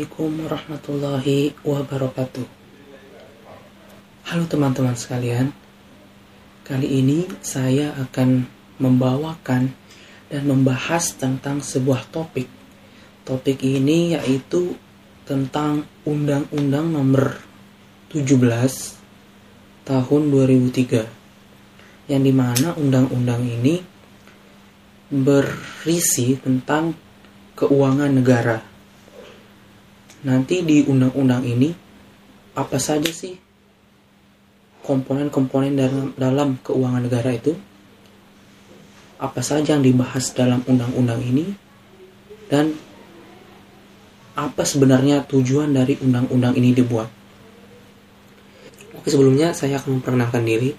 Assalamualaikum warahmatullahi wabarakatuh. Halo teman-teman sekalian. Kali ini saya akan membawakan dan membahas tentang sebuah topik. Topik ini yaitu tentang Undang-Undang Nomor 17 Tahun 2003. Yang di mana undang-undang ini berisi tentang keuangan negara nanti di undang-undang ini apa saja sih komponen-komponen dalam, dalam keuangan negara itu? Apa saja yang dibahas dalam undang-undang ini? Dan apa sebenarnya tujuan dari undang-undang ini dibuat? Oke sebelumnya saya akan memperkenalkan diri.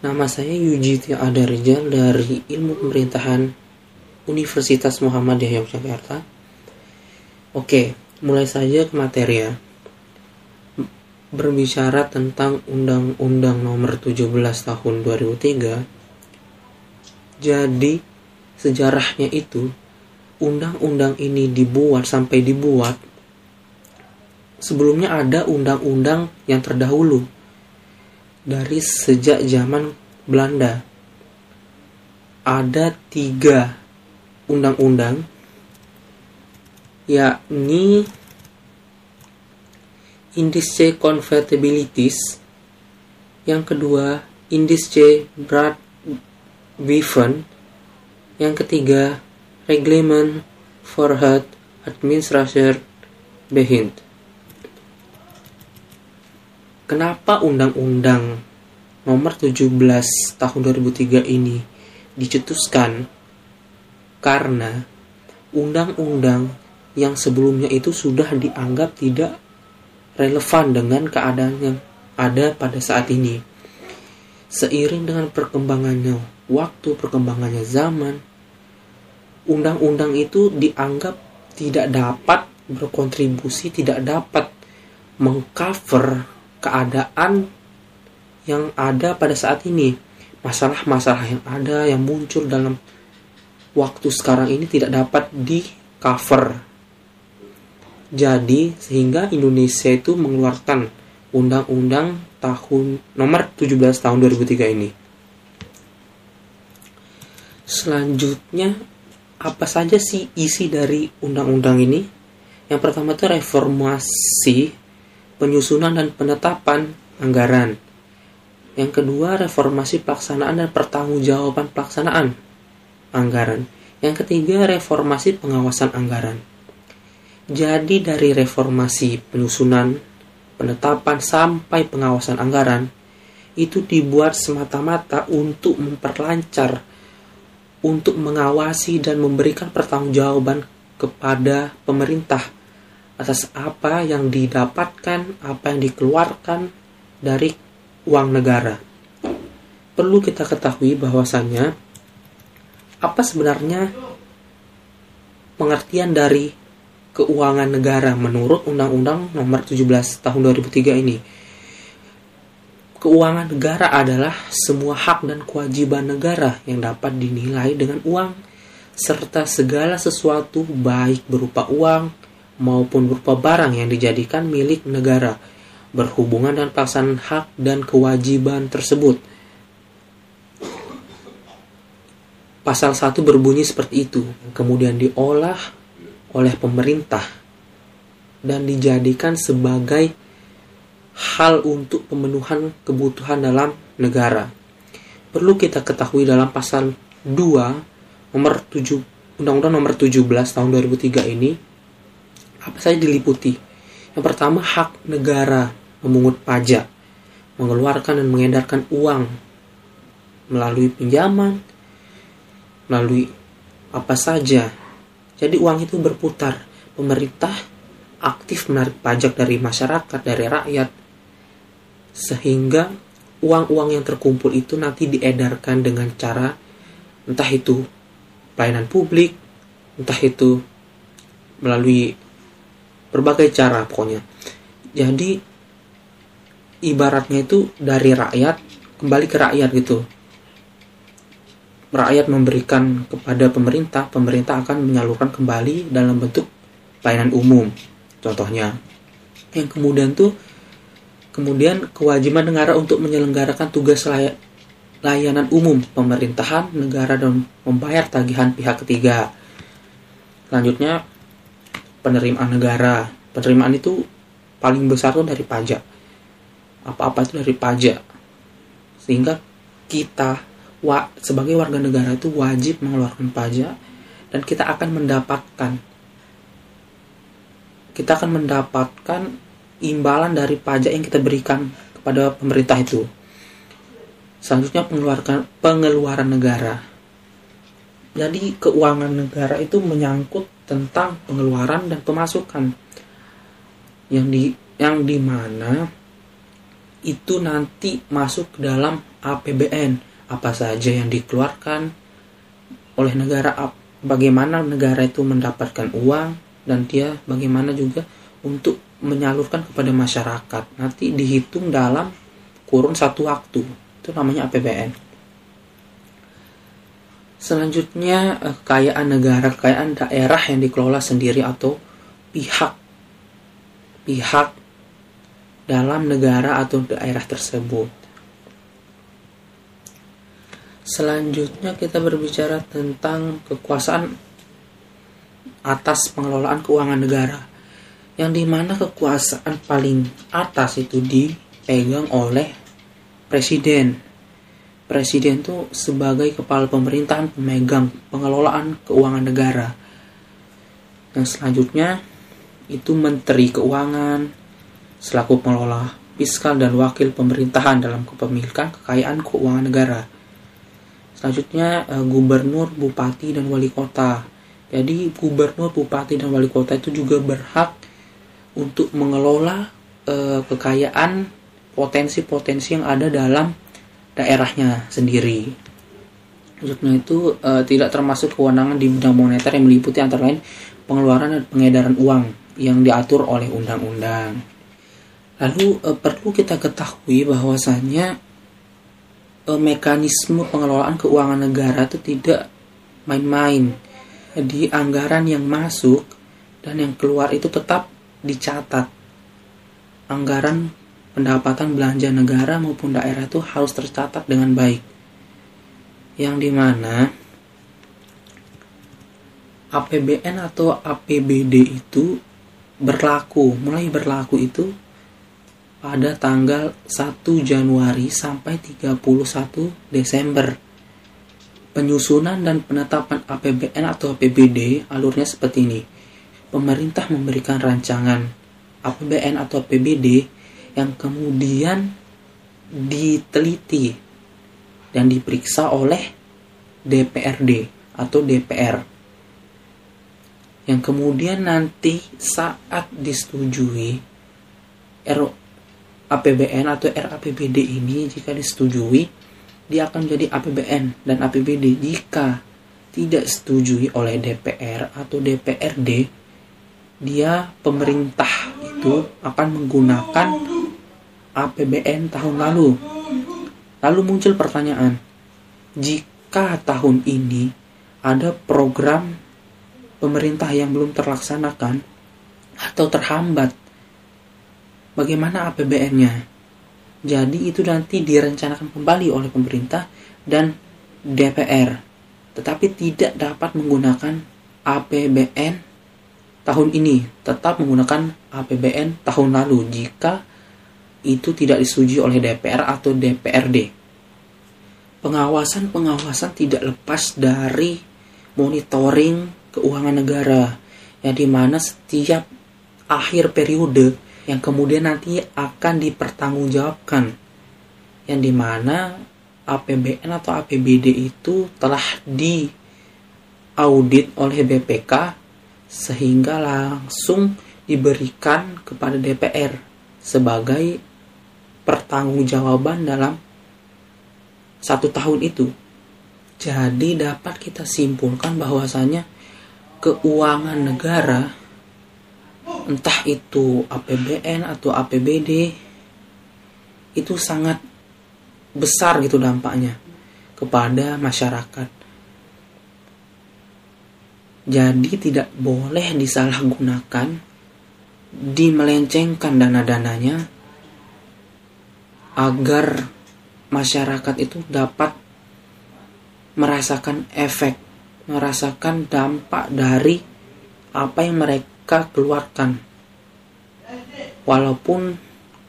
Nama saya Yujiti Adarijal dari Ilmu Pemerintahan Universitas Muhammadiyah Yogyakarta. Oke, mulai saja ke materi ya. Berbicara tentang Undang-Undang Nomor 17 Tahun 2003. Jadi sejarahnya itu undang-undang ini dibuat sampai dibuat sebelumnya ada undang-undang yang terdahulu dari sejak zaman Belanda ada tiga undang-undang yakni indice convertibilities yang kedua indice Brad Wiven yang ketiga reglement for health administration behind kenapa undang-undang nomor 17 tahun 2003 ini dicetuskan? Karena undang-undang yang sebelumnya itu sudah dianggap tidak relevan dengan keadaan yang ada pada saat ini. Seiring dengan perkembangannya waktu, perkembangannya zaman, undang-undang itu dianggap tidak dapat berkontribusi, tidak dapat mengcover keadaan yang ada pada saat ini. Masalah-masalah yang ada yang muncul dalam waktu sekarang ini tidak dapat di cover jadi sehingga Indonesia itu mengeluarkan undang-undang tahun nomor 17 tahun 2003 ini. Selanjutnya apa saja sih isi dari undang-undang ini? Yang pertama itu reformasi penyusunan dan penetapan anggaran. Yang kedua reformasi pelaksanaan dan pertanggungjawaban pelaksanaan anggaran. Yang ketiga reformasi pengawasan anggaran. Jadi dari reformasi penyusunan, penetapan sampai pengawasan anggaran itu dibuat semata-mata untuk memperlancar, untuk mengawasi dan memberikan pertanggungjawaban kepada pemerintah atas apa yang didapatkan, apa yang dikeluarkan dari uang negara. Perlu kita ketahui bahwasannya apa sebenarnya pengertian dari keuangan negara menurut Undang-Undang Nomor 17 Tahun 2003 ini. Keuangan negara adalah semua hak dan kewajiban negara yang dapat dinilai dengan uang serta segala sesuatu baik berupa uang maupun berupa barang yang dijadikan milik negara berhubungan dengan pelaksanaan hak dan kewajiban tersebut. Pasal 1 berbunyi seperti itu, kemudian diolah oleh pemerintah dan dijadikan sebagai hal untuk pemenuhan kebutuhan dalam negara. Perlu kita ketahui dalam pasal 2 nomor 7 Undang-Undang nomor 17 tahun 2003 ini apa saja diliputi. Yang pertama hak negara memungut pajak, mengeluarkan dan mengedarkan uang melalui pinjaman, melalui apa saja jadi uang itu berputar. Pemerintah aktif menarik pajak dari masyarakat, dari rakyat. Sehingga uang-uang yang terkumpul itu nanti diedarkan dengan cara entah itu pelayanan publik, entah itu melalui berbagai cara pokoknya. Jadi ibaratnya itu dari rakyat kembali ke rakyat gitu rakyat memberikan kepada pemerintah, pemerintah akan menyalurkan kembali dalam bentuk pelayanan umum. contohnya yang kemudian tuh kemudian kewajiban negara untuk menyelenggarakan tugas lay layanan umum pemerintahan negara dan membayar tagihan pihak ketiga. Selanjutnya penerimaan negara. Penerimaan itu paling besar tuh dari pajak. Apa-apa itu dari pajak. Sehingga kita wa, sebagai warga negara itu wajib mengeluarkan pajak dan kita akan mendapatkan kita akan mendapatkan imbalan dari pajak yang kita berikan kepada pemerintah itu. Selanjutnya pengeluaran pengeluaran negara. Jadi keuangan negara itu menyangkut tentang pengeluaran dan pemasukan yang di yang di mana itu nanti masuk ke dalam APBN apa saja yang dikeluarkan oleh negara bagaimana negara itu mendapatkan uang dan dia bagaimana juga untuk menyalurkan kepada masyarakat. Nanti dihitung dalam kurun satu waktu. Itu namanya APBN selanjutnya eh, kekayaan negara kekayaan daerah yang dikelola sendiri atau pihak pihak dalam negara atau daerah tersebut selanjutnya kita berbicara tentang kekuasaan atas pengelolaan keuangan negara yang di mana kekuasaan paling atas itu dipegang oleh presiden. Presiden itu sebagai kepala pemerintahan pemegang pengelolaan keuangan negara. Yang selanjutnya itu Menteri Keuangan selaku pengelola fiskal dan wakil pemerintahan dalam kepemilikan kekayaan keuangan negara. Selanjutnya eh, gubernur, bupati dan wali kota. Jadi gubernur, bupati dan wali kota itu juga berhak untuk mengelola uh, kekayaan potensi-potensi yang ada dalam daerahnya sendiri. Maksudnya itu uh, tidak termasuk kewenangan di bidang moneter yang meliputi antara lain pengeluaran dan pengedaran uang yang diatur oleh undang-undang. Lalu uh, perlu kita ketahui bahwasannya uh, mekanisme pengelolaan keuangan negara itu tidak main-main. Jadi anggaran yang masuk dan yang keluar itu tetap dicatat anggaran pendapatan belanja negara maupun daerah itu harus tercatat dengan baik yang di mana APBN atau APBD itu berlaku mulai berlaku itu pada tanggal 1 Januari sampai 31 Desember. Penyusunan dan penetapan APBN atau APBD alurnya seperti ini. Pemerintah memberikan rancangan APBN atau APBD yang kemudian diteliti dan diperiksa oleh DPRD atau DPR yang kemudian nanti saat disetujui APBN atau RAPBD ini jika disetujui dia akan menjadi APBN dan APBD jika tidak setujui oleh DPR atau DPRD dia pemerintah itu akan menggunakan APBN tahun lalu. Lalu muncul pertanyaan, jika tahun ini ada program pemerintah yang belum terlaksanakan atau terhambat, bagaimana APBN-nya? Jadi itu nanti direncanakan kembali oleh pemerintah dan DPR, tetapi tidak dapat menggunakan APBN tahun ini tetap menggunakan APBN tahun lalu jika itu tidak disetujui oleh DPR atau DPRD. Pengawasan-pengawasan tidak lepas dari monitoring keuangan negara yang di mana setiap akhir periode yang kemudian nanti akan dipertanggungjawabkan yang di mana APBN atau APBD itu telah diaudit oleh BPK sehingga langsung diberikan kepada DPR sebagai pertanggungjawaban dalam satu tahun itu. Jadi dapat kita simpulkan bahwasanya keuangan negara entah itu APBN atau APBD itu sangat besar gitu dampaknya kepada masyarakat. Jadi tidak boleh disalahgunakan dimelencengkan dana-dananya agar masyarakat itu dapat merasakan efek, merasakan dampak dari apa yang mereka keluarkan. Walaupun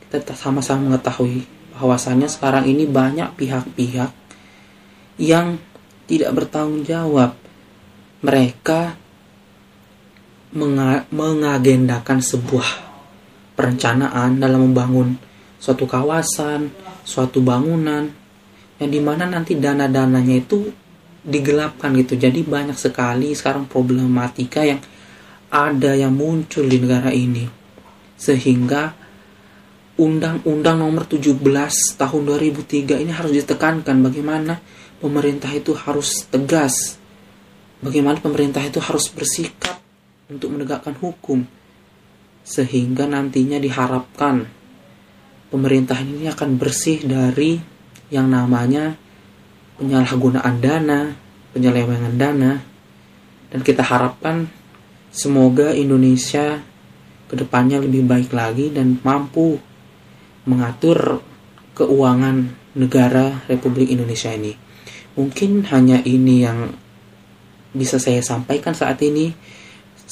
kita sama-sama mengetahui bahwasannya sekarang ini banyak pihak-pihak yang tidak bertanggung jawab. Mereka mengagendakan sebuah perencanaan dalam membangun suatu kawasan, suatu bangunan, yang di mana nanti dana-dananya itu digelapkan gitu. Jadi banyak sekali sekarang problematika yang ada yang muncul di negara ini. Sehingga Undang-Undang nomor 17 tahun 2003 ini harus ditekankan bagaimana pemerintah itu harus tegas. Bagaimana pemerintah itu harus bersikap untuk menegakkan hukum sehingga nantinya diharapkan pemerintah ini akan bersih dari yang namanya penyalahgunaan dana, penyelewengan dana dan kita harapkan semoga Indonesia ke depannya lebih baik lagi dan mampu mengatur keuangan negara Republik Indonesia ini. Mungkin hanya ini yang bisa saya sampaikan saat ini.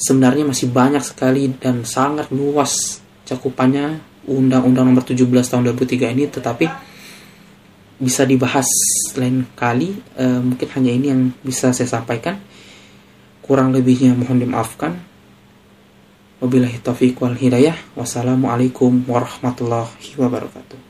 Sebenarnya masih banyak sekali dan sangat luas cakupannya Undang-Undang Nomor 17 Tahun 2003 ini tetapi bisa dibahas lain kali. E, mungkin hanya ini yang bisa saya sampaikan kurang lebihnya mohon dimaafkan. Wabillahi taufiq wal hidayah. Wassalamualaikum warahmatullahi wabarakatuh